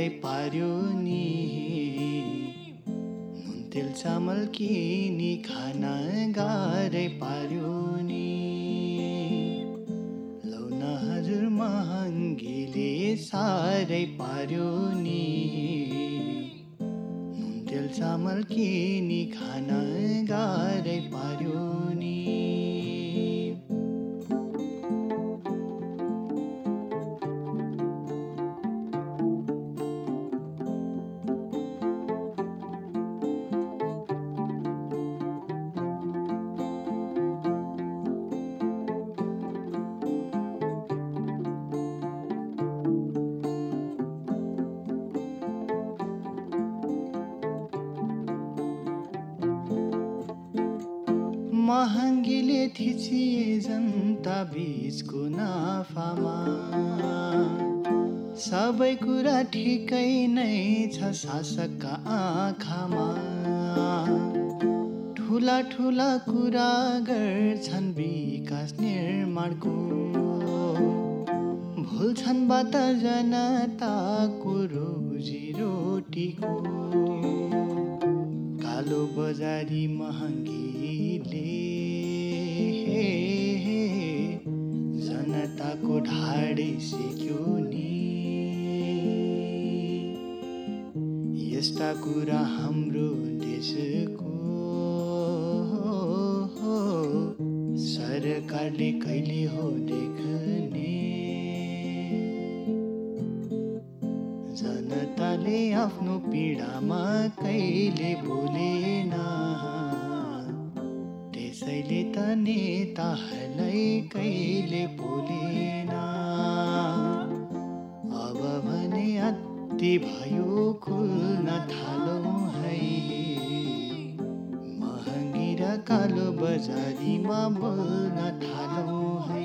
साह्रै पार्यो नि। नुन तेल चामल किनी खान गाह्रै पार्यो थिचिए जनता बिचको नाफामा। सबै कुरा ठिकै नै छ शासकका आँखामा। ठुला ठुला कुरा गर्छन् विकास निर्माणको। भुल्छन् बात जनताको रोजी रोटीको। कालो बजारी महँगीले जनताको ढाडे सेक्यो नि यस्ता कुरा हाम्रो देशको सरकारले कहिले हो देख्ने? जनताले आफ्नो पीडामा कहिले बोलेन? त्यसैले त नेताहरूलाई कहिले बोलेन। अब भने अति भयो खुल्न थालौँ है। महँगी र कालो बजारीमा बोल्न थालौँ है।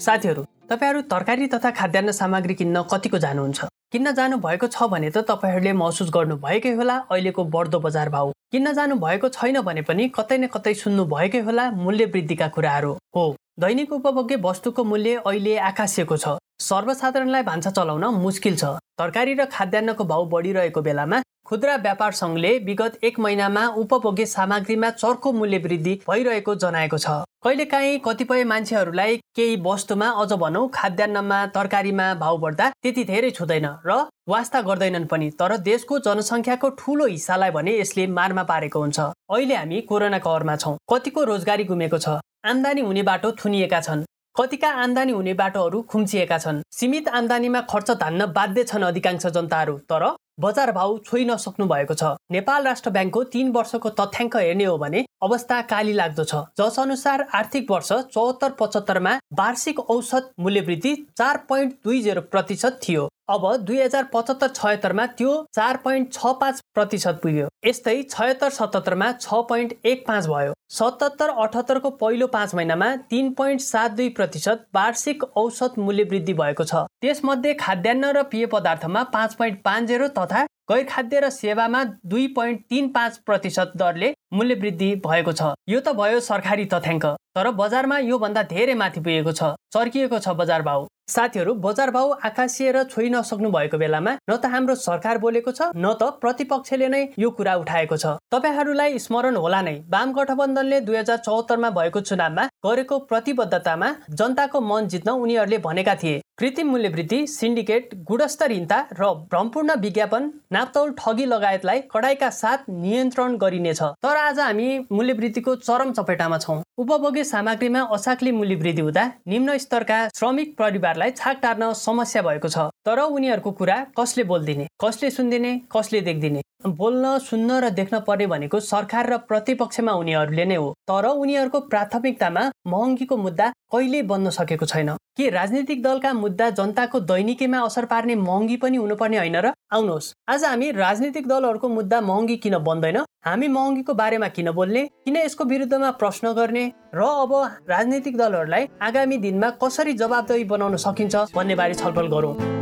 साथीहरू तपाईँहरू तरकारी तथा खाद्यान्न सामग्री किन्न कतिको जानुहुन्छ? किन्न जानु भएको छ भने त तपाईँहरूले महसुस गर्नु भएकै होला अहिलेको बढ्दो बजार भाउ। किन्न जानु भएको छैन भने पनि कतै न कतै सुन्नु भएकै होला मूल्य वृद्धिका कुराहरू हो। दैनिक उपभोग्य वस्तुको मूल्य अहिले आकाशिएको छ। सर्वसाधारणलाई भान्सा चलाउन मुस्किल छ। तरकारी र खाद्यान्नको भाउ बढिरहेको बेलामा खुद्रा व्यापार सङ्घले विगत एक महिनामा उपभोग्य सामग्रीमा चर्को मूल्य वृद्धि भइरहेको जनाएको छ। कहिलेकाहीँ कतिपय मान्छेहरूलाई केही वस्तुमा अझ भनौँ खाद्यान्नमा तरकारीमा भाउ बढ्दा त्यति धेरै छुँदैन र वास्ता गर्दैनन् पनि तर देशको जनसङ्ख्याको ठुलो हिस्सालाई भने यसले मारमा पारेको हुन्छ। अहिले हामी कोरोना कहरमा छौँ। कतिको रोजगारी गुमेको छ। आम्दानी हुने बाटो थुनिएका छन्। कतिका आम्दानी हुने बाटोहरू खुम्चिएका छन्। सीमित आम्दानीमा खर्च धान्न बाध्य छन् अधिकांश जनताहरू तर बजार भाउ छोइ नसक्नु भएको छ। नेपाल राष्ट्र ब्याङ्कको तीन वर्षको तथ्याङ्क हेर्ने हो भने अवस्था काली लाग्दो छ। जस अनुसार आर्थिक वर्ष चौहत्तर पचहत्तरमा वार्षिक औसत मूल्य वृद्धि चार पोइन्ट दुई जेरो प्रतिशत थियो। अब दुई हजार पचहत्तर छयत्तरमा त्यो चार पोइन्ट छ पाँच प्रतिशत पुग्यो। यस्तै छयत्तर सतहत्तरमा छ पोइन्ट एक पाँच भयो। सतहत्तर अठहत्तरको पहिलो पाँच महिनामा तिन पोइन्ट सात दुई प्रतिशत वार्षिक औसत मूल्य वृद्धि भएको छ। त्यसमध्ये खाद्यान्न र पेय पदार्थमा पाँच पोइन्ट पाँच जेरो तथा गैर खाद्य र सेवामा दुई पोइन्ट तिन पाँच प्रतिशत दरले मूल्य वृद्धि भएको छ। यो त भयो सरकारी तथ्याङ्क। तर बजारमा योभन्दा धेरै माथि पुगेको छ चर्किएको छ बजार भाउ। साथीहरू बजार भाउ आकाशिएर छोइ नसक्नु भएको बेलामा न त हाम्रो सरकार बोलेको छ न त प्रतिपक्षले नै यो कुरा उठाएको छ। तपाईँहरूलाई स्मरण होला नै। वाम गठबन्धनले दुई हजार चौहत्तरमा भएको चुनावमा गरेको प्रतिबद्धतामा जनताको मन जित्न उनीहरूले भनेका थिए। कृत्रिम मूल्य वृद्धि सिन्डिकेट गुणस्तरहीनता र भ्रमपूर्ण विज्ञापन नाप्तौल ठगी लगायतलाई कडाइका साथ नियन्त्रण गरिनेछ। तर आज हामी मूल्य वृद्धिको चरम चपेटामा छौँ। उपभोग्य सामग्रीमा असाक्ली मूल्य वृद्धि हुँदा निम्न स्तरका श्रमिक परिवारलाई छाक टार्न समस्या भएको छ। तर उनीहरूको कुरा कसले बोलिदिने? कसले सुनिदिने? कसले देख्दिने? बोल्न सुन्न र देख्न पर्ने भनेको सरकार र प्रतिपक्षमा उनीहरूले नै हो। तर उनीहरूको प्राथमिकतामा महँगीको मुद्दा कहिले बन्न सकेको छैन। के राजनीतिक दलका मुद्दा जनताको दैनिकीमा असर पार्ने महँगी पनि हुनुपर्ने होइन र आउनुहोस् आज हामी राजनीतिक दलहरूको मुद्दा महँगी किन बन्दैन? हामी महँगीको बारेमा किन बोल्ने? किन यसको विरुद्धमा प्रश्न गर्ने? र अब राजनीतिक दलहरूलाई आगामी दिनमा कसरी जवाबदेही बनाउन सकिन्छ भन्ने बारे छलफल गरौँ।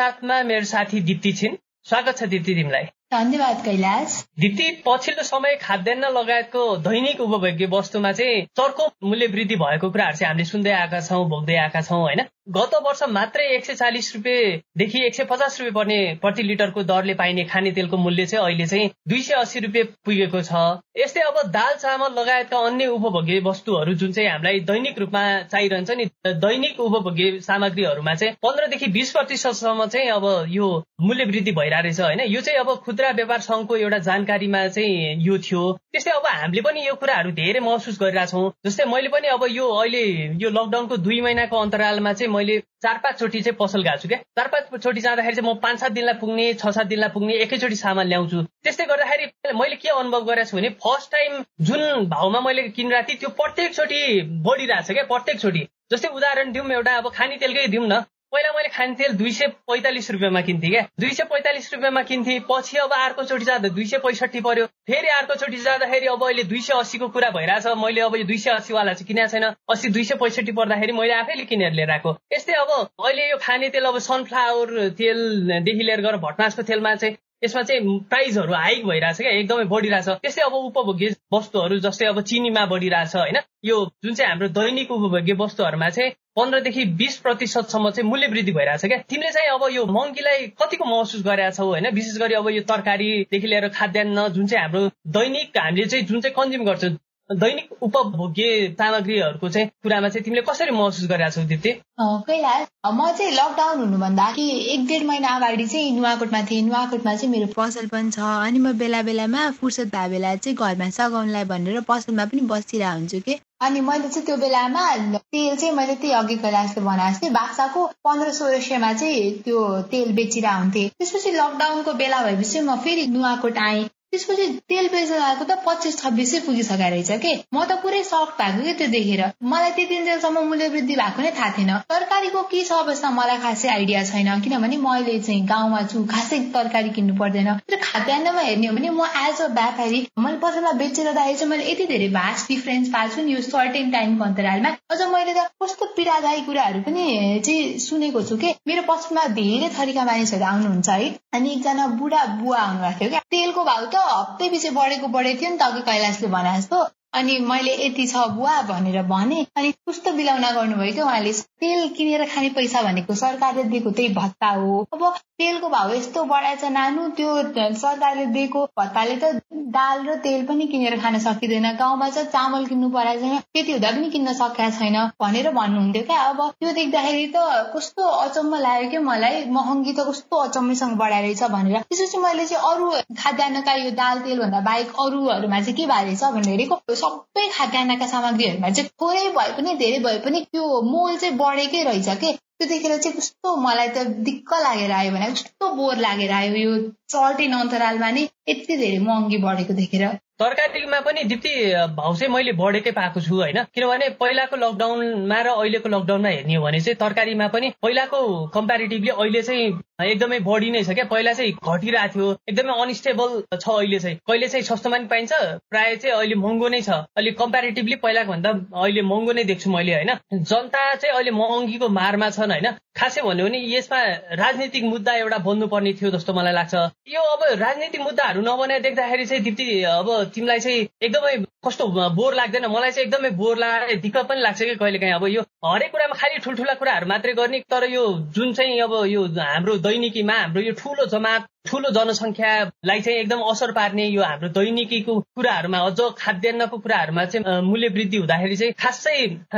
साथमा मेरो साथी दिप्ती छिन्। स्वागत छ दिप्ती तिमीलाई। धन्यवाद कैलाश। दिप्ती पछिल्लो समय खाद्यान्न लगायतको दैनिक उपभोग्य वस्तुमा चाहिँ चर्को मूल्य वृद्धि भएको कुराहरू चाहिँ हामीले सुन्दै आएका छौँ भोग्दै आएका छौँ होइन? गत वर्ष मात्रै एक सय चालिस रुपियाँदेखि एक सय पचास रुपियाँ पर्ने प्रति लिटरको दरले पाइने खाने तेलको मूल्य चाहिँ अहिले चाहिँ दुई सय अस्सी रुपियाँ पुगेको छ। यस्तै अब दाल चामल लगायतका अन्य उपभोग्य वस्तुहरू जुन चाहिँ हामीलाई दैनिक रूपमा चाहिरहन्छ नि दैनिक उपभोग्य सामग्रीहरूमा चाहिँ पन्ध्रदेखि बिस प्रतिशतसम्म चाहिँ अब यो मूल्य वृद्धि भइरहेछ होइन? यो चाहिँ अब खुद्रा व्यापार सङ्घको एउटा जानकारीमा चाहिँ यो थियो। त्यस्तै अब हामीले पनि यो कुराहरू धेरै महसुस गरिरहेछौँ। जस्तै मैले पनि अब यो अहिले यो लकडाउनको दुई महिनाको अन्तरालमा चाहिँ मैले चार पाँचचोटि चाहिँ पसल गएको छु क्या। चार पाँचचोटि जाँदाखेरि चाहिँ म पाँच सात दिनलाई पुग्ने छ सात दिनलाई पुग्ने एकैचोटि सामान ल्याउँछु। त्यस्तै गर्दाखेरि मैले के अनुभव गरेको छु भने फर्स्ट टाइम जुन भाउमा मैले किनिरहेको थिएँ त्यो प्रत्येकचोटि बढिरहेछ क्या प्रत्येकचोटि जस्तै उदाहरण दिउँ एउटा अब खाने तेलकै दिउँ न। पहिला मैले खाने तेल दुई सय पैँतालिस रुपियाँमा किन्थेँ क्या। दुई सय पैँतालिस रुपियाँमा किन्थेँ पछि अब अर्कोचोटि जाँदा दुई सय पैँसठी पर्यो। फेरि अर्कोचोटि जाँदाखेरि अब अहिले दुई सय अस्सीको कुरा भइरहेछ। मैले अब यो दुई सय अस्सीवाला चाहिँ किनेको छैन। अस्सी दुई सय पैँसठी पर्दाखेरि मैले आफैले किनेर लिएर आएको। यस्तै अब अहिले यो खाने तेल अब सनफ्लावर तेलदेखि लिएर गएर भटमासको तेलमा चाहिँ यसमा चाहिँ प्राइजहरू हाइक भइरहेछ क्या एकदमै बढिरहेछ। त्यस्तै अब उपभोग्य वस्तुहरू जस्तै अब चिनीमा बढिरहेछ होइन? यो जुन चाहिँ हाम्रो दैनिक उपभोग्य वस्तुहरूमा चाहिँ पन्ध्रदेखि बिस प्रतिशतसम्म चाहिँ मूल्य वृद्धि भइरहेछ क्या। तिमीले चाहिँ अब यो महँगीलाई कतिको महसुस गरेका छौ होइन? विशेष गरी अब यो तरकारीदेखि लिएर खाद्यान्न जुन चाहिँ हाम्रो दैनिक हामीले चाहिँ जुन चाहिँ कन्ज्युम गर्छौँ दैनिक उपभोग्य सामग्रीहरूको चाहिँ कुरामा चाहिँ तिमीले कसरी महसुस गरेका छौ दिप्ती? कैलाश म चाहिँ लकडाउन हुनुभन्दा कि एक डेढ महिना अगाडि चाहिँ नुवाकोटमा थिएँ। नुवाकोटमा चाहिँ मेरो पसल पनि छ अनि म बेला बेलामा फुर्सद भए बेला चाहिँ घरमा सघाउनलाई भनेर पसलमा पनि बसिरहेको हुन्छु कि। अनि मैले चाहिँ त्यो बेलामा तेल चाहिँ मैले त्यही अघि कैलाशले भनेको थिएँ बाक्साको पन्ध्र सोह्र सयमा चाहिँ त्यो तेल बेचिरहेको हुन्थेँ। त्यसपछि लकडाउनको बेला भएपछि म फेरि नुवाकोट आएँ। त्यसपछि तेल बेच्न आएको त पच्चिस छब्बिसै पुगिसकेको रहेछ के? म त पुरै सक भएको कि त्यो देखेर? मलाई त्यति दिनसम्म मूल्य वृद्धि भएको नै थाहा थिएन। तरकारीको के छ अवस्था मलाई खासै आइडिया छैन किनभने म अहिले चाहिँ गाउँमा छु खासै तरकारी किन्नु पर्दैन। तर खाद्यान्नमा हेर्ने हो भने म एज अ व्यापारी मैले पसलमा बेचेर दाइ चाहिँ मैले यति धेरै भास्ट डिफरेन्स पाएको छु नि यो सर्टेन टाइमको अन्तरालमा। अझ मैले त कस्तो पीडादायी कुराहरू पनि चाहिँ सुनेको छु कि? मेरो पसलमा धेरै थरीका मानिसहरू आउनुहुन्छ है। अनि एकजना बुढा बुवा आउनुभएको थियो क्या। तेलको भाउ त हप्तै पछि बढेको बढेको थियो नि त अघि कैलाशले भने जस्तो। अनि मैले यति छ बुवा भनेर भने अनि कस्तो बिलाउन गर्नुभयो कि उहाँले तेल किनेर खाने पैसा भनेको सरकारले दिएको त्यही भत्ता हो। अब तेलको भाउ यस्तो बढाएछ नानु त्यो सरकारले दिएको भत्ताले त दाल र तेल पनि किनेर खान सकिँदैन। गाउँमा चाहिँ चामल किन्नु परेको छैन त्यति हुँदा पनि किन्न सकेका छैन भनेर भन्नुहुन्थ्यो क्या। अब त्यो देख्दाखेरि त कस्तो अचम्म लाग्यो कि मलाई महँगी त कस्तो अचम्मैसँग बढाएर रहेछ भनेर। त्यसपछि मैले चाहिँ अरू खाद्यान्नका यो दाल तेलभन्दा बाहेक अरूहरूमा चाहिँ के भएको रहेछ भन्दाखेरि सबै खाद्यान्नका सामग्रीहरूमा चाहिँ थोरै भए पनि धेरै भए पनि त्यो मोल चाहिँ बढेकै रहेछ के? त्यो देखेर चाहिँ कस्तो मलाई त दिक्क लागेर आयो भने कस्तो बोर लागेर आयो यो सर्टेन अन्तरालमा नै यति धेरै महँगी बढेको देखेर। तरकारीमा पनि दिप्ती भाउ चाहिँ मैले बढेकै पाएको छु होइन? किनभने पहिलाको लकडाउनमा र अहिलेको लकडाउनमा हेर्ने हो भने चाहिँ तरकारीमा पनि पहिलाको कम्पेरिटिभली अहिले चाहिँ एकदमै बढी नै छ क्या। पहिला चाहिँ घटिरहेको थियो एकदमै अनस्टेबल छ अहिले चाहिँ। कहिले चाहिँ सस्तोमा पनि पाइन्छ प्रायः चाहिँ अहिले महँगो नै छ। अहिले कम्पेरिटिभली पहिलाको भन्दा अहिले महँगो नै देख्छु मैले होइन? जनता चाहिँ अहिले महँगीको मारमा छन् होइन? खासै भन्यो भने यसमा राजनीतिक मुद्दा एउटा बन्नुपर्ने थियो जस्तो मलाई लाग्छ। यो अब राजनीतिक मुद्दाहरू नबनाए देख्दाखेरि चाहिँ दिप्ती अब तिमीलाई चाहिँ एकदमै कस्तो बोर लाग्दैन? मलाई चाहिँ एकदमै बोर लागे दिक्क पनि लाग्छ कि कहिले काहीँ? अब यो हरेक कुरामा खालि ठुल्ठुला कुराहरू मात्रै गर्ने तर यो जुन चाहिँ अब यो हाम्रो दैनिकीमा हाम्रो यो ठुलो जमात ठुलो जनसङ्ख्यालाई चाहिँ एकदम असर पार्ने यो हाम्रो दैनिकीको कुराहरूमा अझ खाद्यान्नको कुराहरूमा चाहिँ मूल्य वृद्धि हुँदाखेरि चाहिँ खासै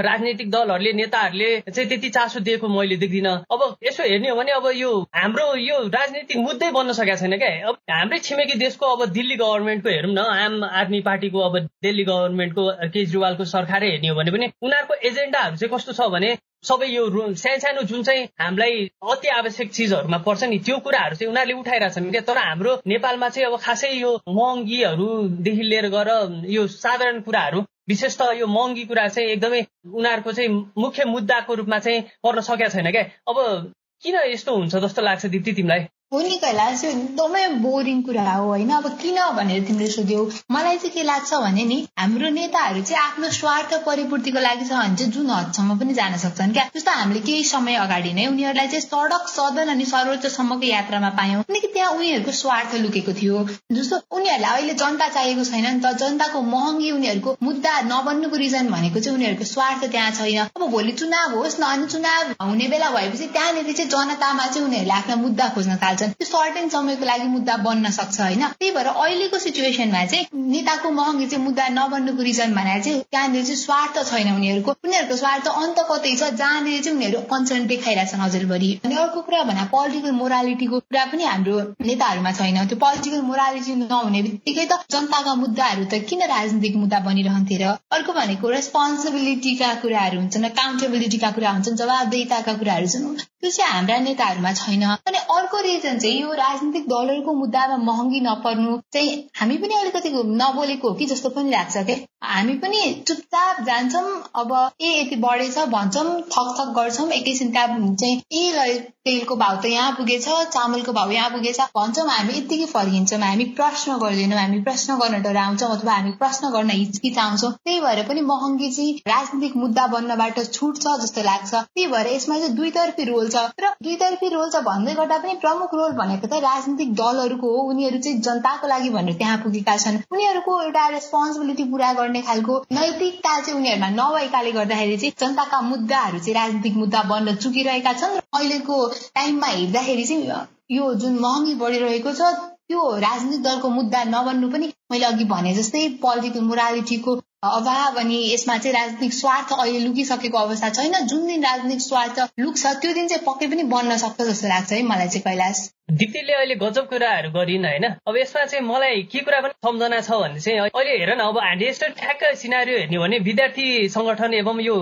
राजनैतिक दलहरूले नेताहरूले चाहिँ त्यति चासो दिएको मैले देख्दिनँ। अब यसो हेर्ने हो भने अब यो हाम्रो यो राजनीतिक मुद्दै बन्न सकेको छैन क्या। अब हाम्रै छिमेकी देशको अब दिल्ली गभर्मेन्टको हेरौँ न आम आदमी पार्टीको अब दिल्ली गभर्मेन्टको केजरीवालको सरकारै हेर्ने हो भने पनि उनीहरूको एजेन्डाहरू चाहिँ कस्तो छ भने सबै यो सानो जुन चाहिँ हामीलाई अति आवश्यक चिजहरूमा पर्छ नि त्यो कुराहरू चाहिँ उनीहरूले उठाइरहेछन् क्या तर हाम्रो नेपालमा चाहिँ अब खासै यो महँगीहरूदेखि लिएर गएर यो साधारण कुराहरू विशेष त यो महँगी कुरा चाहिँ एकदमै उनीहरूको चाहिँ मुख्य मुद्दाको रूपमा चाहिँ पर्न सकेका छैन। क्या अब किन यस्तो हुन्छ जस्तो लाग्छ दिप्ती तिमीलाई? हो नि कैलाश यो एकदमै बोरिङ कुरा हो होइन? अब किन भनेर तिमीले सोध्यौ? मलाई चाहिँ के लाग्छ भने नि हाम्रो नेताहरू चाहिँ आफ्नो स्वार्थ परिपूर्तिको लागि छ भने चाहिँ जुन हदसम्म पनि जान सक्छन् क्या? जस्तो हामीले केही समय अगाडि नै उनीहरूलाई चाहिँ सडक सदन अनि सर्वोच्चसम्मको यात्रामा पायौँ। किनकि त्यहाँ उनीहरूको स्वार्थ लुकेको थियो। जस्तो उनीहरूलाई अहिले जनता चाहिएको छैन नि त। जनताको महँगी उनीहरूको मुद्दा नबन्नुको रिजन भनेको चाहिँ उनीहरूको स्वार्थ त्यहाँ छैन। अब भोलि चुनाव होस् न अनि चुनाव हुने बेला भएपछि त्यहाँनिर चाहिँ जनतामा चाहिँ उनीहरूले आफ्ना मुद्दा खोज्न थाल्छ। त्यो सर्टेन समयको लागि मुद्दा बन्न सक्छ होइन? त्यही भएर अहिलेको सिचुएसनमा चाहिँ नेताको महँगी चाहिँ मुद्दा नबन्नुको रिजन भनेर चाहिँ त्यहाँनिर चाहिँ स्वार्थ छैन उनीहरूको। उनीहरूको स्वार्थ अन्त कतै छ जहाँनिर चाहिँ उनीहरू कन्सर्न देखाइरहेछन् अझैभरि अनि अर्को कुरा भने पोलिटिकल मोरालिटीको कुरा पनि हाम्रो नेताहरूमा छैन। त्यो पोलिटिकल मोरालिटी नहुने बित्तिकै त जनताका मुद्दाहरू त किन राजनीतिक मुद्दा बनिरहन्थे र अर्को भनेको रेस्पोन्सिबिलिटीका कुराहरू हुन्छन् अकाउन्टेबिलिटीका कुरा हुन्छन् जवाबदेताका कुराहरू छन्। त्यो चाहिँ हाम्रा नेताहरूमा छैन। अनि अर्को रिजन चाहिँ यो राजनीतिक दलहरूको मुद्दामा महँगी नपर्नु चाहिँ हामी पनि अलिकति नबोलेको हो कि जस्तो पनि लाग्छ क्या हामी पनि चुपचाप जान्छौँ अब ए यति बढेछ भन्छौँ थक थक गर्छौँ एकैछिन त्यहाँ चाहिँ ए तेलको भाउ त यहाँ पुगेछ चामलको भाउ यहाँ पुगेछ भन्छौँ हामी यत्तिकै फर्किन्छौँ हामी प्रश्न गर्दैनौँ हामी प्रश्न गर्न डराउँछौँ अथवा हामी प्रश्न गर्न हिचकिचाउँछौँ। त्यही भएर पनि महँगी चाहिँ राजनीतिक मुद्दा बन्नबाट छुट्छ जस्तो लाग्छ। त्यही भएर यसमा चाहिँ दुईतर्फी रोल छ। र दुईतर्फी रोल छ भन्दै गर्दा पनि प्रमुख भनेको त राजनीतिक दलहरूको हो। उनीहरू चाहिँ जनताको लागि भनेर त्यहाँ पुगेका छन्। उनीहरूको एउटा रेस्पोन्सिबिलिटी पुरा गर्ने खालको नैतिकता चाहिँ उनीहरूमा नभएकाले गर्दाखेरि चाहिँ जनताका मुद्दाहरू चाहिँ राजनीतिक मुद्दा बन्न चुकिरहेका छन्। र अहिलेको टाइममा हेर्दाखेरि चाहिँ यो जुन महँगी बढिरहेको छ त्यो राजनीतिक दलको मुद्दा नबन्नु पनि मैले अघि भने जस्तै पोलिटिकल मोरालिटीको अभाव अनि यसमा चाहिँ राजनीतिक स्वार्थ अहिले लुकिसकेको अवस्था छैन। जुन दिन राजनीतिक स्वार्थ लुक्छ त्यो दिन चाहिँ पक्कै पनि बन्न सक्छ जस्तो लाग्छ है मलाई चाहिँ कैलाश। दिप्तीले अहिले गजब कुराहरू गरिन् होइन। अब यसमा चाहिँ मलाई के कुरा पनि सम्झना छ भने चाहिँ अहिले हेर न अब हामीले यस्तो ठ्याक्क सिनारी हेर्ने भने विद्यार्थी सङ्गठन एवं यो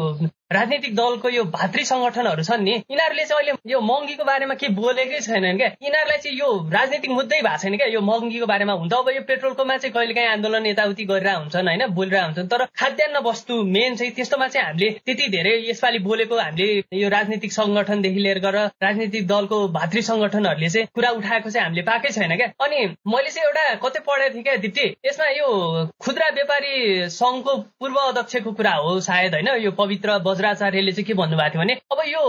राजनीतिक दलको यो भातृ सङ्गठनहरू छन् नि यिनीहरूले चाहिँ अहिले यो महँगीको बारेमा के बोलेकै छैनन् क्या। यिनीहरूलाई चाहिँ यो राजनीतिक मुद्दै भएको छैन क्या। यो महँगीको बारेमा हुन्छ। अब यो पेट्रोलकोमा चाहिँ कहिलेकाहीँ आन्दोलन यताउति गरिरहेको हुन्छन् होइन? बोलिरहेको हुन्छन्। तर खाद्यान्न वस्तु मेन चाहिँ त्यस्तोमा चाहिँ हामीले त्यति धेरै यसपालि बोलेको हामीले यो राजनीतिक सङ्गठनदेखि लिएर गएर राजनीतिक दलको भातृ सङ्गठनहरूले चाहिँ कुरा उठाएको चाहिँ हामीले पाएकै छैन क्या। अनि मैले चाहिँ एउटा कतै पढेको थिएँ क्या दिप्ती। यसमा यो खुद्रा व्यापारी सङ्घको पूर्व अध्यक्षको कुरा हो सायद होइन? यो पवित्र वज्राचार्यले चाहिँ के भन्नुभएको थियो भने अब यो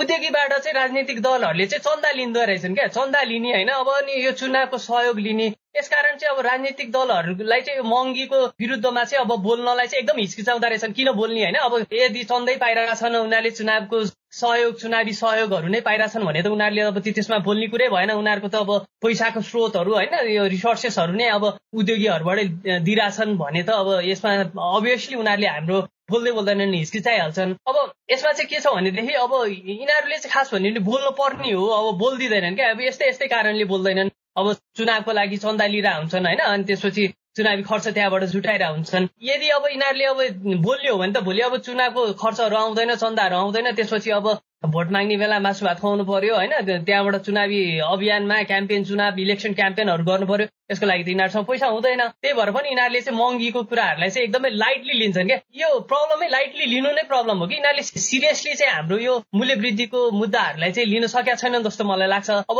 उद्योगीबाट चाहिँ राजनीतिक दलहरूले चाहिँ चन्दा लिँदो रहेछन् क्या। चन्दा लिने होइन अब अनि यो चुनावको सहयोग लिने। यसकारण चाहिँ अब राजनीतिक दलहरूलाई चाहिँ महँगीको विरुद्धमा चाहिँ अब बोल्नलाई चाहिँ एकदम हिचकिचाउँदो रहेछन्। किन बोल्ने होइन अब यदि चन्दै पाइरहेका छन् उनीहरूले चुनावको सहयोग चुनावी सहयोगहरू नै पाइरहेछन् भने त उनीहरूले अब त्यसमा बोल्ने कुरै भएन। उनीहरूको त अब पैसाको स्रोतहरू होइन यो रिसोर्सेसहरू नै अब उद्योगीहरूबाटै दिइरहेछन् भने त अब यसमा अभियसली उनीहरूले हाम्रो बोल्दै बोल्दैनन् हिचकिचाइहाल्छन्। अब यसमा चाहिँ के छ भनेदेखि अब यिनीहरूले चाहिँ खास भन्यो भने बोल्नु पर्ने हो अब बोलिदिँदैनन् क्या। अब यस्तै यस्तै कारणले बोल्दैनन्। अब चुनावको लागि चन्दा लिइरहेको हुन्छन् होइन? अनि त्यसपछि चुनावी खर्च त्यहाँबाट जुटाइरहेको हुन्छन्। यदि अब यिनीहरूले अब बोल्यो भने त भोलि अब चुनावको खर्चहरू आउँदैन चन्दाहरू आउँदैन त्यसपछि अब भोट माग्ने बेला मासु भात खुवाउनु पर्यो होइन? त्यहाँबाट चुनावी अभियानमा क्याम्पेन चुनाव इलेक्सन क्याम्पेनहरू गर्नु पर्यो। यसको लागि त यिनीहरूसँग पैसा हुँदैन। त्यही भएर पनि यिनीहरूले चाहिँ महँगीको कुराहरूलाई चाहिँ एकदमै लाइटली लिन्छन् क्या। यो प्रब्लमै लाइटली लिनु नै प्रब्लम हो कि? यिनीहरूले सिरियसली चाहिँ हाम्रो यो मूल्य वृद्धिको मुद्दाहरूलाई चाहिँ लिन सकेका छैनन् जस्तो मलाई लाग्छ। अब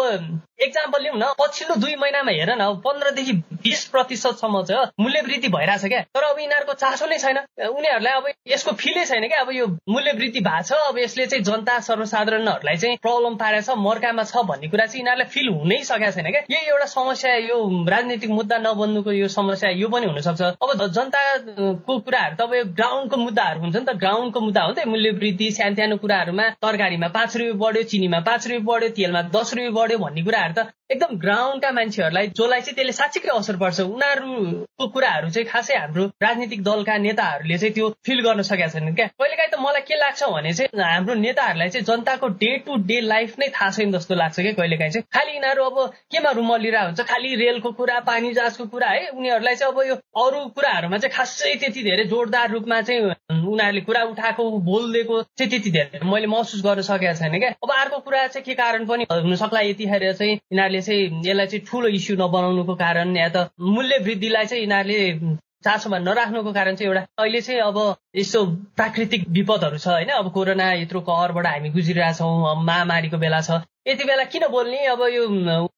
एक्जाम्पल लिउँ न। पछिल्लो दुई महिनामा हेर न। पन्ध्रदेखि बिस प्रतिशतसम्म चाहिँ मूल्य वृद्धि भइरहेछ क्या। तर अब यिनीहरूको चासो नै छैन। उनीहरूलाई अब यसको फिलै छैन क्या। अब यो मूल्य वृद्धि भएको छ। अब यसले चाहिँ जनता सर्वसाधारणहरूलाई चाहिँ प्रब्लम पारेछ मर्कामा छ भन्ने कुरा चाहिँ यिनीहरूलाई फिल हुनै सकेको छैन क्या। यही एउटा समस्या यो राजनीतिक मुद्दा नबन्नुको यो समस्या यो पनि हुनसक्छ। अब जनताको कुराहरू त अब ग्राउन्डको मुद्दाहरू हुन्छ नि त। ग्राउन्डको मुद्दा हो नि त मूल्य वृद्धि सानो कुराहरूमा तरकारीमा पाँच रुपियाँ बढ्यो चिनीमा पाँच रुपियाँ बढ्यो तेलमा दस रुपियाँ बढ्यो भन्ने कुराहरू त एकदम ग्राउन्डका मान्छेहरूलाई जसलाई चाहिँ त्यसले साँच्चीकै असर पर्छ उनीहरूको कुराहरू चाहिँ खासै हाम्रो राजनीतिक दलका नेताहरूले चाहिँ त्यो फिल गर्न सकेका छैनन् क्या। कहिलेकाहीँ त मलाई के लाग्छ भने चाहिँ हाम्रो नेताहरूलाई चाहिँ जनताको डे टु डे लाइफ नै थाहा छैन जस्तो लाग्छ क्या कहिलेकाहीँ चाहिँ। खालि यिनीहरू अब केमा रुमलिरहेको हुन्छ? खालि रेलको कुरा पानी जहाजको कुरा है? उनीहरूलाई चाहिँ अब यो अरू कुराहरूमा चाहिँ खासै त्यति धेरै जोरदार रूपमा चाहिँ उनीहरूले कुरा उठाएको बोलिदिएको चाहिँ त्यति धेरै मैले महसुस गर्न सकेको छैन क्या। अब अर्को कुरा चाहिँ के कारण पनि हुनसक्ला यतिखेर चाहिँ यिनीहरूले चाहिँ यसलाई चाहिँ ठुलो इस्यु नबनाउनुको कारण या त मूल्य वृद्धिलाई चाहिँ यिनीहरूले चासोमा नराख्नुको कारण चाहिँ एउटा अहिले चाहिँ अब यस्तो प्राकृतिक विपदहरू छ होइन। अब कोरोना यत्रो कहरबाट हामी गुजिरहेछौँ महामारीको बेला छ। यति बेला किन बोल्ने? अब यो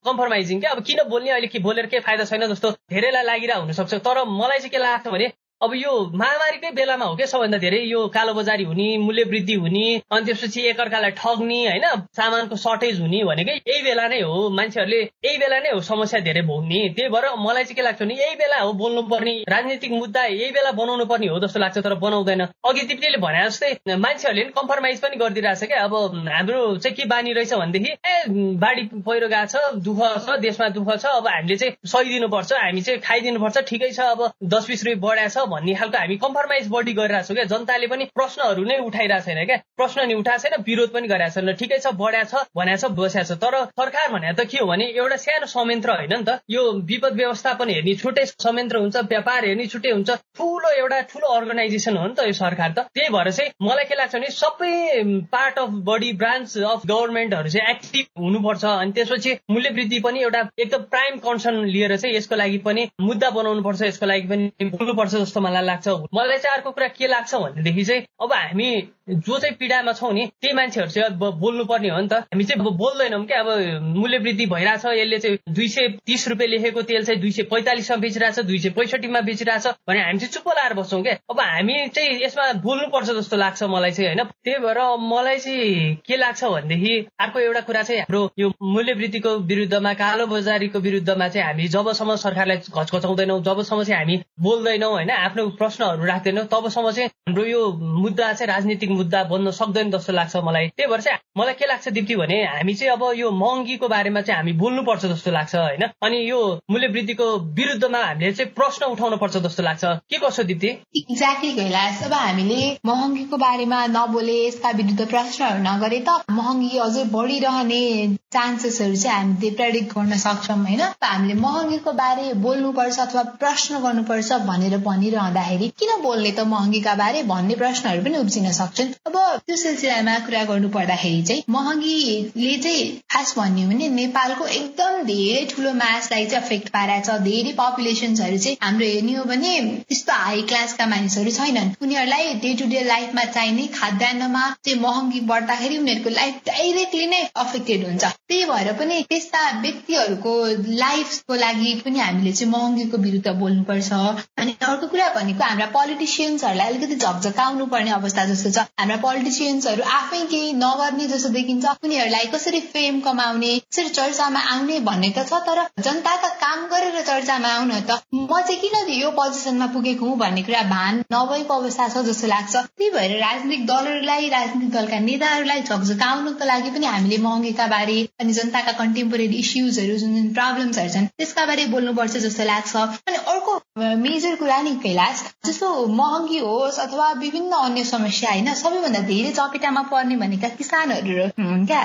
कम्प्रोमाइजिङ क्या अब किन बोल्ने? अहिले के बोलेर केही फाइदा छैन जस्तो धेरैलाई लागिरहेको हुनसक्छ। तर मलाई चाहिँ के लाग्छ भने अब यो महामारीकै बेलामा हो क्या सबभन्दा धेरै? यो कालोबजारी हुने मूल्य वृद्धि हुने अनि त्यसपछि एकअर्कालाई ठग्ने होइन? सामानको सर्टेज हुने भनेकै यही बेला नै हो। मान्छेहरूले यही बेला नै हो समस्या धेरै भोग्ने। त्यही भएर मलाई चाहिँ के लाग्छ भने यही बेला हो बोल्नु पर्ने राजनीतिक मुद्दा यही बेला बनाउनु पर्ने हो जस्तो लाग्छ तर बनाउँदैन। अघि तिमीले भने जस्तै मान्छेहरूले पनि कम्प्रोमाइज पनि गरिदिरहेछ क्या। अब हाम्रो चाहिँ के बानी रहेछ भनेदेखि ए बाढी पहिरो गएको छ दुःख छ देशमा दुःख छ अब हामीले चाहिँ सहिदिनुपर्छ हामी चाहिँ खाइदिनुपर्छ ठिकै छ अब दस बिस रुपियाँ बढाएको छ भन्ने खालको हामी कम्प्रोमाइज बढी गरिरहेको छौँ क्या। जनताले पनि प्रश्नहरू नै उठाइरहेको छैन क्या। प्रश्न नि उठाएको छैन विरोध पनि गरिरहेको छैन। ठिकै छ बढ्या छ भन्या छ बस्या छ। तर सरकार भने त के हो भने एउटा सानो संयन्त्र होइन नि त। यो विपद व्यवस्थापन हेर्ने छुट्टै संयन्त्र हुन्छ व्यापार हेर्ने छुट्टै हुन्छ। ठुलो एउटा ठुलो अर्गनाइजेसन हो नि त यो सरकार त। त्यही भएर चाहिँ मलाई के लाग्छ भने सबै part of body branch of गभर्मेन्टहरू चाहिँ एक्टिभ हुनुपर्छ। अनि त्यसपछि मूल्य वृद्धि पनि एउटा एकदम प्राइम कन्सर्न लिएर चाहिँ यसको लागि पनि मुद्दा बनाउनु पर्छ यसको लागि पनि बोल्नुपर्छ जस्तो जस्तो मलाई लाग्छ मलाई चाहिँ अर्को कुरा के लाग्छ भनेदेखि चाहिँ अब हामी जो चाहिँ पीडामा छौँ नि त्यही मान्छेहरू चाहिँ अब बोल्नुपर्ने हो नि त। हामी चाहिँ बोल्दैनौँ क्या अब मूल्य वृद्धि भइरहेछ यसले चाहिँ दुई सय तिस रुपियाँ लेखेको तेल चाहिँ दुई सय पैँतालिसमा बेचिरहेछ दुई सय पैँसठीमा बेचिरहेछ भने हामी चाहिँ चुप्पो लाएर बस्छौँ क्या। अब हामी चाहिँ यसमा बोल्नुपर्छ जस्तो लाग्छ मलाई चाहिँ होइन? त्यही भएर मलाई चाहिँ के लाग्छ भनेदेखि अर्को एउटा कुरा चाहिँ हाम्रो यो मूल्य वृद्धिको विरुद्धमा कालो बजारीको विरुद्धमा चाहिँ हामी जबसम्म सरकारलाई घचघचाउँदैनौँ जबसम्म चाहिँ हामी बोल्दैनौँ होइन? आफ्नो प्रश्नहरू राख्दैनौँ तबसम्म चाहिँ हाम्रो यो मुद्दा चाहिँ राजनीतिक मुद्दा बन्न सक्दैन जस्तो लाग्छ मलाई। त्यही भएर चाहिँ मलाई के लाग्छ दिप्ती भने हामी चाहिँ अब यो महँगीको बारेमा चाहिँ हामी बोल्नुपर्छ जस्तो लाग्छ होइन? अनि यो मूल्य वृद्धिको विरुद्धमा हामीले चाहिँ प्रश्न उठाउनु पर्छ जस्तो लाग्छ। के कसो दिप्ती? एक्ज्याक्टली कैलाश। अब हामीले महँगीको बारेमा नबोले यसका विरुद्ध प्रश्नहरू नगरे त महँगी अझै बढिरहने चान्सेसहरू चाहिँ हामीले प्रेडिक्ट गर्न सक्छौँ होइन? हामीले महँगीको बारे बोल्नुपर्छ अथवा प्रश्न गर्नुपर्छ भनेर भनिरह रहँदाखेरि किन बोल्ने त महँगीका बारे भन्ने प्रश्नहरू पनि उब्जिन सक्छन्। अब त्यो सिलसिलामा कुरा गर्नु पर्दाखेरि चाहिँ महँगीले चाहिँ खास भन्ने हो भने नेपालको एकदम धेरै ठुलो मासलाई चाहिँ अफेक्ट पारेको छ। धेरै पपुलेसन्सहरू चाहिँ हाम्रो हेर्ने हो भने त्यस्तो हाई क्लासका मानिसहरू छैनन्। उनीहरूलाई डे टु डे लाइफमा चाहिने खाद्यान्नमा चाहिँ महँगी बढ्दाखेरि उनीहरूको लाइफ डाइरेक्टली नै अफेक्टेड हुन्छ। त्यही भएर पनि त्यस्ता व्यक्तिहरूको लाइफको लागि पनि हामीले चाहिँ महँगीको विरुद्ध बोल्नुपर्छ। अनि अर्को कुरा भनेको हाम्रा पोलिटिसियन्सहरूलाई अलिकति झकझकाउनु पर्ने अवस्था जस्तो छ। हाम्रा पोलिटिसियन्सहरू आफै केही नगर्ने जस्तो देखिन्छ। उनीहरूलाई कसरी फेम कमाउने कसरी चर्चामा आउने भन्ने त छ तर जनताका काम गरेर चर्चामा आउन त म चाहिँ किन यो पोजिसनमा पुगेको हुँ भन्ने कुरा भान नभएको अवस्था छ जस्तो लाग्छ। त्यही भएर राजनीतिक दलहरूलाई राजनीतिक दलका नेताहरूलाई झकझकाउनुको लागि पनि हामीले महँगीका बारे अनि जनताका कन्टेम्पोरेरी इस्युजहरू जुन जुन प्रब्लम्सहरू छन् त्यसका बारे बोल्नुपर्छ जस्तो लाग्छ। अनि अर्को मेजर कुरा नि कैलाश जस्तो महँगी होस् अथवा विभिन्न अन्य समस्या होइन? सबैभन्दा धेरै चपेटामा पर्ने भनेका किसानहरू हुन् क्या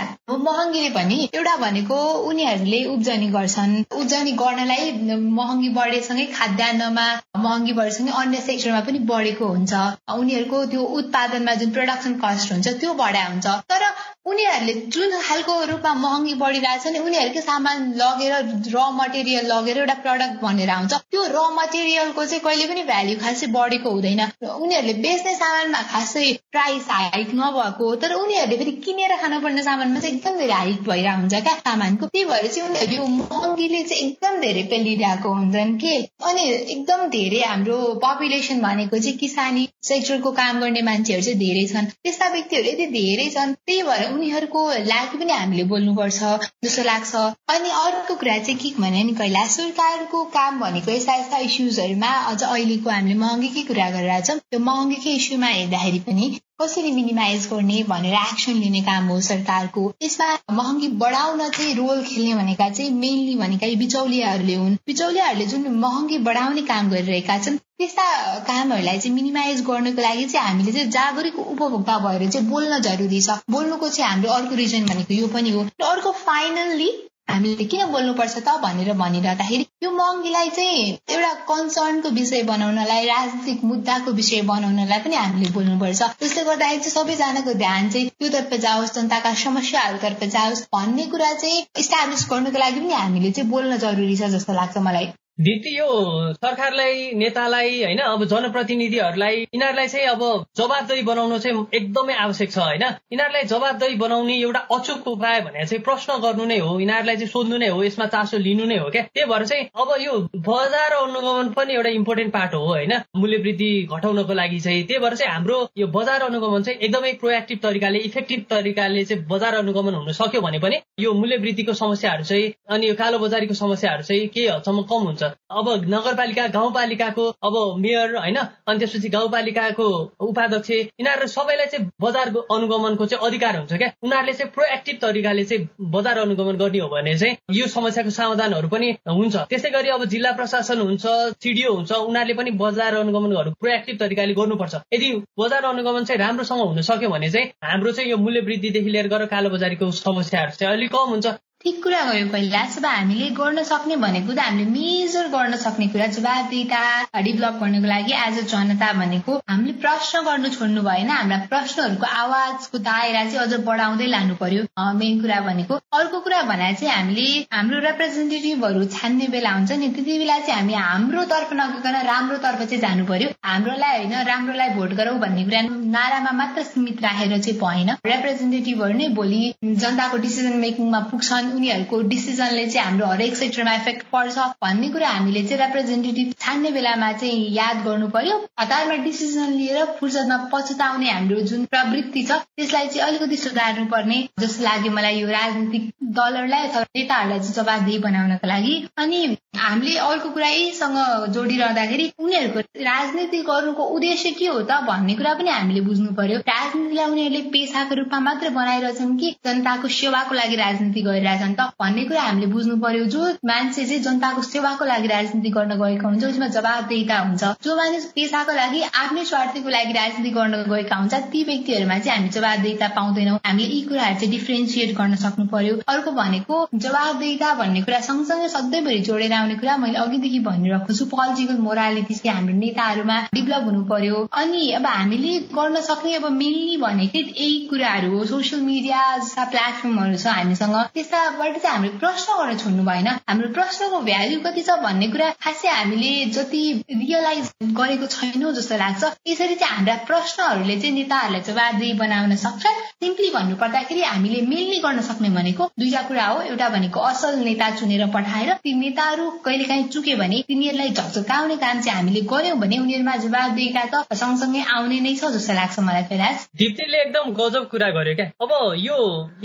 महँगीले पनि एउटा भनेको उनीहरूले उब्जनी गर्छन्। उब्जनी गर्नलाई महँगी बढेसँगै खाद्यान्नमा महँगी बढेसँगै अन्य सेक्टरमा पनि बढेको हुन्छ। उनीहरूको त्यो उत्पादनमा जुन प्रडक्सन कस्ट हुन्छ त्यो बढा हुन्छ। तर उनीहरूले जुन खालको रूपमा महँगी बढिरहेछ नि उनीहरूकै सामान लगेर र मटेरियल लगेर एउटा प्रडक्ट बनेर आउँछ। त्यो र मटेरियलको चाहिँ कहिले पनि भ्याल्यु खासै बढेको हुँदैन। उनीहरूले बेच्ने सामानमा खासै प्राइस हाइक नभएको तर उनीहरूले फेरि किनेर खानुपर्ने सामानमा चाहिँ एकदम धेरै हाइक भइरहेको हुन्छ। क्या सामानको त्यही भएर चाहिँ उनीहरू यो महँगीले चाहिँ एकदम धेरै पेलिरहेको हुन्छन् के? अनि एकदम धेरै हाम्रो पपुलेसन भनेको चाहिँ किसानी सेक्टरको काम गर्ने मान्छेहरू चाहिँ धेरै छन्। त्यस्ता व्यक्तिहरू यति धेरै छन् त्यही भएर उनीहरूको लागि पनि हामीले बोल्नुपर्छ जस्तो लाग्छ। अनि अर्को कुरा चाहिँ के भने नि कैला सरकारको काम भनेको यस्ता यस्ता इस्युजहरूमा अझ अहिलेको हामीले महँगीकै कुरा गरिरहेको छौँ त्यो महँगीकै इस्युमा हेर्दाखेरि पनि कसरी मिनिमाइज गर्ने भनेर एक्सन लिने काम हो सरकारको। यसमा महँगी बढाउन चाहिँ रोल खेल्ने भनेका चाहिँ मेनली भनेका यी बिचौलियाहरूले हुन्। बिचौलियाहरूले जुन महँगी बढाउने काम गरिरहेका छन् त्यस्ता कामहरूलाई चाहिँ मिनिमाइज गर्नको लागि चाहिँ हामीले चाहिँ जागरुक उपभोक्ता भएर चाहिँ बोल्न जरुरी छ। बोल्नुको चाहिँ हाम्रो अर्को रिजन भनेको यो पनि हो। र अर्को फाइनल्ली हामीले किन बोल्नुपर्छ त भनेर भनिरहँदाखेरि यो महँगीलाई चाहिँ एउटा कन्सर्नको विषय बनाउनलाई राजनीतिक मुद्दाको विषय बनाउनलाई पनि हामीले बोल्नुपर्छ। त्यसले गर्दाखेरि चाहिँ सबैजनाको ध्यान चाहिँ त्योतर्फ जाओस् जनताका समस्याहरूतर्फ जाओस् भन्ने कुरा चाहिँ इस्टाब्लिस गर्नुको लागि पनि हामीले चाहिँ बोल्न जरुरी छ जस्तो लाग्छ मलाई। दिदी यो सरकारलाई नेतालाई होइन अब जनप्रतिनिधिहरूलाई यिनीहरूलाई चाहिँ अब जवाबदेही बनाउनु चाहिँ एकदमै आवश्यक छ होइन? यिनीहरूलाई जवाबदेही बनाउने एउटा अचुक उपाय भने चाहिँ प्रश्न गर्नु नै हो यिनीहरूलाई चाहिँ सोध्नु नै हो यसमा चासो लिनु नै हो क्या? त्यही भएर चाहिँ अब यो बजार अनुगमन पनि एउटा इम्पोर्टेन्ट पार्ट हो होइन? मूल्य वृद्धि घटाउनको लागि चाहिँ त्यही भएर चाहिँ हाम्रो यो बजार अनुगमन चाहिँ एकदमै प्रोएक्टिभ तरिकाले इफेक्टिभ तरिकाले चाहिँ बजार अनुगमन हुन सक्यो भने पनि यो मूल्य वृद्धिको समस्याहरू चाहिँ अनि यो कालो बजारीको समस्याहरू चाहिँ केही हदसम्म कम हुन्छ अब नगरपालिका गाउँपालिकाको अब मेयर होइन अनि त्यसपछि गाउँपालिकाको उपाध्यक्ष यिनीहरू सबैलाई चाहिँ बजार अनुगमनको चाहिँ अधिकार हुन्छ क्या। उनीहरूले चाहिँ प्रोएक्टिभ तरिकाले चाहिँ बजार अनुगमन गर्ने हो भने चाहिँ यो समस्याको समाधानहरू पनि हुन्छ। त्यसै गरी अब जिल्ला प्रशासन हुन्छ सिडिओ हुन्छ उनीहरूले पनि बजार अनुगमनहरू प्रोएक्टिभ तरिकाले गर्नुपर्छ। यदि बजार अनुगमन चाहिँ राम्रोसँग हुन सक्यो भने चाहिँ हाम्रो चाहिँ यो मूल्य वृद्धिदेखि लिएर गएर कालो बजारीको समस्याहरू चाहिँ अलिक कम हुन्छ। ठिक कुरा गयो पहिला अब हामीले गर्न सक्ने भनेको त हामीले मेजर गर्न सक्ने कुरा जवाबदिता डेभलप गर्नको लागि एज अ जनता भनेको हामीले प्रश्न गर्नु छोड्नु भएन। हाम्रा प्रश्नहरूको आवाजको दायरा चाहिँ अझ बढाउँदै लानु पर्यो मेन कुरा भनेको अर्को कुरा भने चाहिँ हामीले हाम्रो रिप्रेजेन्टेटिभहरू छान्ने बेला हुन्छ नि त्यति बेला चाहिँ हामी हाम्रो तर्फ नगइकन राम्रो तर्फ चाहिँ जानु पर्यो हाम्रोलाई होइन राम्रोलाई भोट गरौँ भन्ने कुरा नारामा मात्र सीमित राखेर चाहिँ भएन। रिप्रेजेन्टेटिभहरू नै भोलि जनताको डिसिजन मेकिङमा पुग्छन्। उनीहरूको डिसिजनले चाहिँ हाम्रो हरेक सेक्टरमा इफेक्ट पर्छ भन्ने कुरा हामीले चाहिँ रिप्रेजेन्टेटिभ छान्ने बेलामा चाहिँ याद गर्नु पर्यो। हतारमा डिसिजन लिएर फुर्सदमा पछुताउने हाम्रो जुन प्रवृत्ति छ त्यसलाई चाहिँ अलिकति सुधार्नु पर्ने जस्तो लाग्यो मलाई यो राजनीतिक दलहरूलाई अथवा नेताहरूलाई चाहिँ जवाबदेही बनाउनको लागि। अनि हामीले अर्को कुरा यहीसँग जोडिरहँदाखेरि उनीहरूको राजनीति गर्नुको उद्देश्य के हो त भन्ने कुरा पनि हामीले बुझ्नु पर्यो। राजनीतिलाई उनीहरूले पेसाको रूपमा मात्र बनाइरहेछन् कि जनताको सेवाको लागि राजनीति गरिरहेछन्। त भन्ने कुरा हामीले बुझ्नु पर्यो। जो मान्छे चाहिँ जनताको सेवाको लागि राजनीति गर्न गएका हुन्छ उसमा जवाबदेता हुन्छ। जो मानिस पेसाको लागि आफ्नै स्वार्थीको लागि राजनीति गर्न गएका हुन्छ ती व्यक्तिहरूमा चाहिँ हामी जवाबदेता पाउँदैनौँ। हामीले यी कुराहरू चाहिँ डिफ्रेन्सिएट गर्न सक्नु पर्यो। अर्को भनेको जवाबदेता भन्ने कुरा सँगसँगै सधैँभरि जोडेर आउने कुरा मैले अघिदेखि भनिरहेको छु। पोलिटिकल मोरालिटी चाहिँ हाम्रो नेताहरूमा डेभलप हुनु पर्यो। अनि अब हामीले गर्न सक्ने अब मेनली भनेकै यही कुराहरू हो। सोसियल मिडिया जस्ता प्लेटफर्महरू छ हामीसँग। त्यस्ता कुराबाट चाहिँ हामीले प्रश्न गर्न छोड्नु भएन। हाम्रो प्रश्नको भ्याल्यु कति छ भन्ने कुरा खासै हामीले जति रियलाइज गरेको छैनौँ जस्तो लाग्छ। यसरी चाहिँ हाम्रा प्रश्नहरूले चाहिँ नेताहरूलाई जवाबदेही बनाउन सक्छ। सिम्पली भन्नु पर्दाखेरि हामीले मेनली गर्न सक्ने भनेको दुईटा कुरा हो। एउटा भनेको असल नेता चुनेर पठाएर ती नेताहरू कहिले काहीँ चुक्यो भने तिनीहरूलाई झकझकाउने काम चाहिँ हामीले गर्यौँ भने उनीहरूमा जवाबदेहीता त सँगसँगै आउने नै छ जस्तो लाग्छ मलाई कैलाश दिप्तीले एकदम गजब कुरा गर्यो क्या। अब यो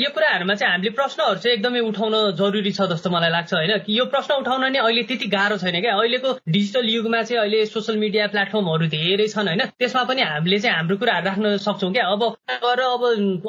यो कुराहरूमा चाहिँ हामीले प्रश्नहरू चाहिँ एकदमै उठाउन जरुरी छ जस्तो मलाई लाग्छ होइन? कि यो प्रश्न उठाउन नै अहिले त्यति गाह्रो छैन क्या? अहिलेको डिजिटल युगमा चाहिँ अहिले सोसियल मिडिया प्लेटफर्महरू धेरै छन् होइन? त्यसमा पनि हामीले चाहिँ हाम्रो कुराहरू राख्न सक्छौँ क्या? अब गएर अब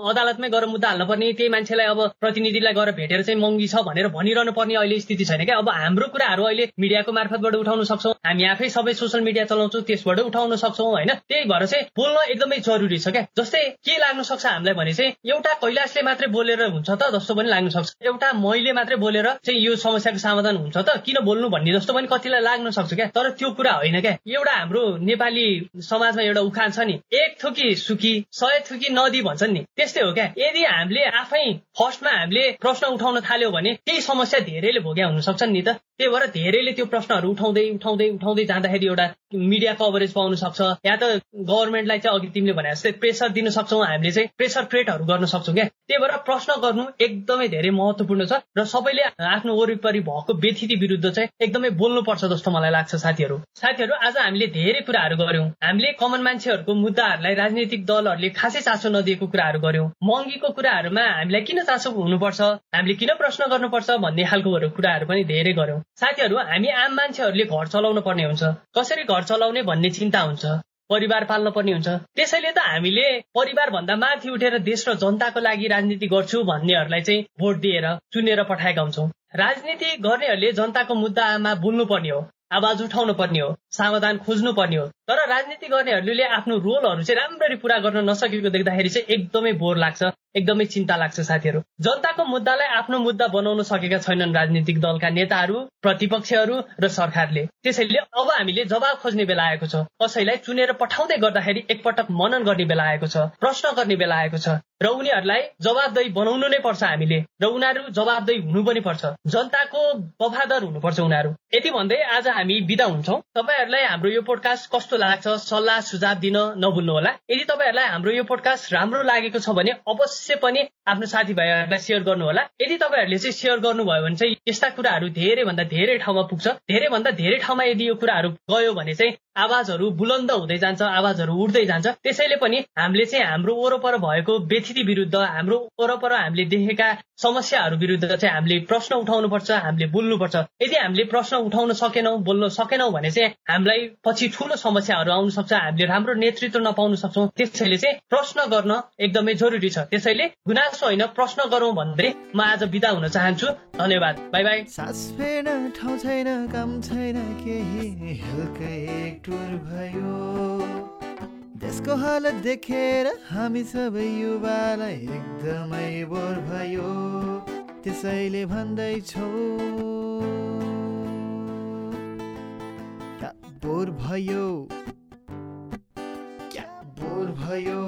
अदालतमै गएर मुद्दा हाल्नु पर्ने त्यही मान्छेलाई अब प्रतिनिधिलाई गएर भेटेर चाहिँ महँगी छ भनेर भनिरहनु पर्ने अहिले स्थिति छैन क्या? अब हाम्रो कुराहरू अहिले मिडियाको मार्फतबाट उठाउन सक्छौँ। हामी आफै सबै सोसियल मिडिया चलाउँछौँ त्यसबाट उठाउन सक्छौँ होइन? त्यही भएर चाहिँ बोल्न एकदमै जरुरी छ क्या? जस्तै के लाग्न सक्छ हामीलाई भने चाहिँ एउटा कैलाशले मात्रै बोलेर हुन्छ त जस्तो पनि लाग्न सक्छ। एउटा मैले मात्रै बोलेर चाहिँ यो समस्याको समाधान हुन्छ त? किन बोल्नु भन्ने जस्तो पनि कतिलाई लाग्न सक्छ क्या? तर त्यो कुरा होइन क्या। एउटा हाम्रो नेपाली समाजमा एउटा उखान छ नि। एक थुकी सुकी सय थुकी नदी भन्छन् नि। त्यस्तै हो क्या। यदि हामीले आफै फर्स्टमा हामीले प्रश्न उठाउन थाल्यो भने त्यही समस्या धेरैले भोग्या हुन सक्छन् नि त। त्यही भएर धेरैले त्यो प्रश्नहरू उठाउँदै उठाउँदै उठाउँदै जाँदाखेरि एउटा मिडिया कभरेज पाउन सक्छ। या त गभर्मेन्टलाई चाहिँ अघि तिमीले भने जस्तै प्रेसर दिन सक्छौँ हामीले चाहिँ प्रेसर क्रिएटहरू गर्न सक्छौँ क्या। त्यही भएर प्रश्न गर्नु एकदमै धेरै महत्वपूर्ण छ र सबैले आफ्नो वरिपरि भएको व्यथिति विरुद्ध चाहिँ एकदमै बोल्नुपर्छ जस्तो मलाई लाग्छ साथीहरू। साथीहरू आज हामीले धेरै कुराहरू गर्यौँ हामीले कमन मान्छेहरूको मुद्दाहरूलाई राजनीतिक दलहरूले खासै चासो नदिएको कुराहरू गर्यौँ महँगीको कुराहरूमा हामीलाई किन चासो हुनुपर्छ? हामीले किन प्रश्न गर्नुपर्छ भन्ने खालको कुराहरू पनि धेरै गर्यौँ साथीहरू हामी आम मान्छेहरूले घर चलाउनु पर्ने हुन्छ। कसरी घर चलाउने भन्ने चिन्ता हुन्छ। परिवार पाल्न पर्ने हुन्छ। त्यसैले त हामीले परिवार भन्दा माथि उठेर देश र जनताको लागि राजनीति गर्छु भन्नेहरूलाई चाहिँ भोट दिएर चुनेर पठाएका हुन्छौँ। राजनीति गर्नेहरूले जनताको मुद्दामा बोल्नु पर्ने हो आवाज उठाउनु पर्ने हो समाधान खोज्नु पर्ने हो। तर राजनीति गर्नेहरूले आफ्नो रोलहरू चाहिँ राम्ररी पुरा गर्न नसकेको देख्दाखेरि चाहिँ एकदमै बोर लाग्छ। एकदमै चिन्ता लाग्छ साथीहरू। जनताको मुद्दालाई आफ्नो मुद्दा बनाउन सकेका छैनन् राजनीतिक दलका नेताहरू प्रतिपक्षहरू र सरकारले। त्यसैले अब हामीले जवाब खोज्ने बेला आएको छ। कसैलाई चुनेर पठाउँदै गर्दाखेरि एकपटक मनन गर्ने बेला आएको छ प्रश्न गर्ने बेला आएको छ। र उनीहरूलाई जवाबदेही बनाउनु नै पर्छ हामीले र उनीहरू जवाबदेही हुनु पनि पर्छ। जनताको वफादार हुनुपर्छ उनीहरू। यति भन्दै आज हामी बिदा हुन्छौँ। तपाईँहरूलाई हाम्रो यो पोडकास्ट कस्तो लाग्छ सल्लाह सुझाव दिन नभुल्नुहोला। यदि तपाईँहरूलाई हाम्रो यो पोडकास्ट राम्रो लागेको छ भने अवश्य पनि आफ्नो साथीभाइहरूलाई सेयर गर्नुहोला। यदि तपाईँहरूले चाहिँ सेयर गर्नुभयो भने चाहिँ यस्ता कुराहरू धेरैभन्दा धेरै ठाउँमा पुग्छ। धेरैभन्दा धेरै ठाउँमा यदि यो कुराहरू गयो भने चाहिँ आवाजहरू बुलन्द हुँदै जान्छ आवाजहरू उठ्दै जान्छ। त्यसैले पनि हामीले चाहिँ हाम्रो वरपर भएको व्यथिति विरुद्ध हाम्रो वरपर हामीले देखेका समस्याहरू विरुद्ध चाहिँ हामीले प्रश्न उठाउनुपर्छ हामीले बोल्नुपर्छ। यदि हामीले प्रश्न उठाउन सकेनौँ बोल्न सकेनौँ भने चाहिँ हामीलाई पछि ठुलो समस्याहरू आउन सक्छ हामीले राम्रो नेतृत्व नपाउन सक्छौँ। त्यसैले चाहिँ प्रश्न गर्न एकदमै जरुरी छ। त्यसैले गुनासो होइन प्रश्न गरौँ भन्दै म आज बिदा हुन चाहन्छु। धन्यवाद। By by. टुर भयो। देशको हालत देखेर हामी सबै युवालाई एकदमै बोर भयो। त्यसैले भन्दैछौ बोर भयो? क्या बोर भयो?